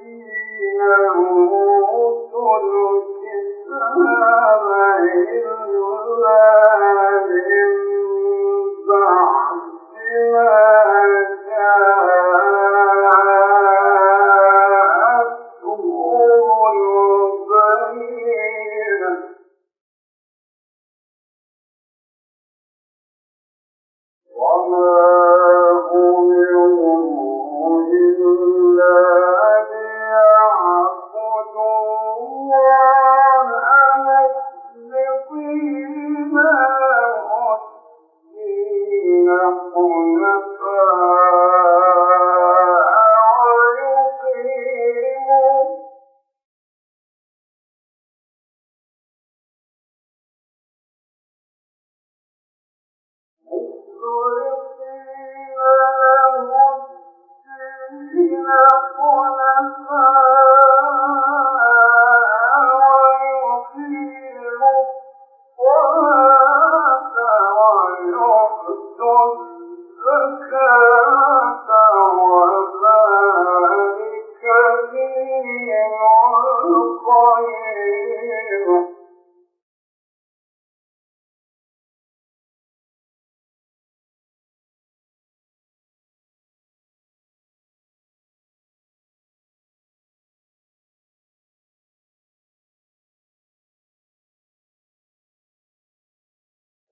الذين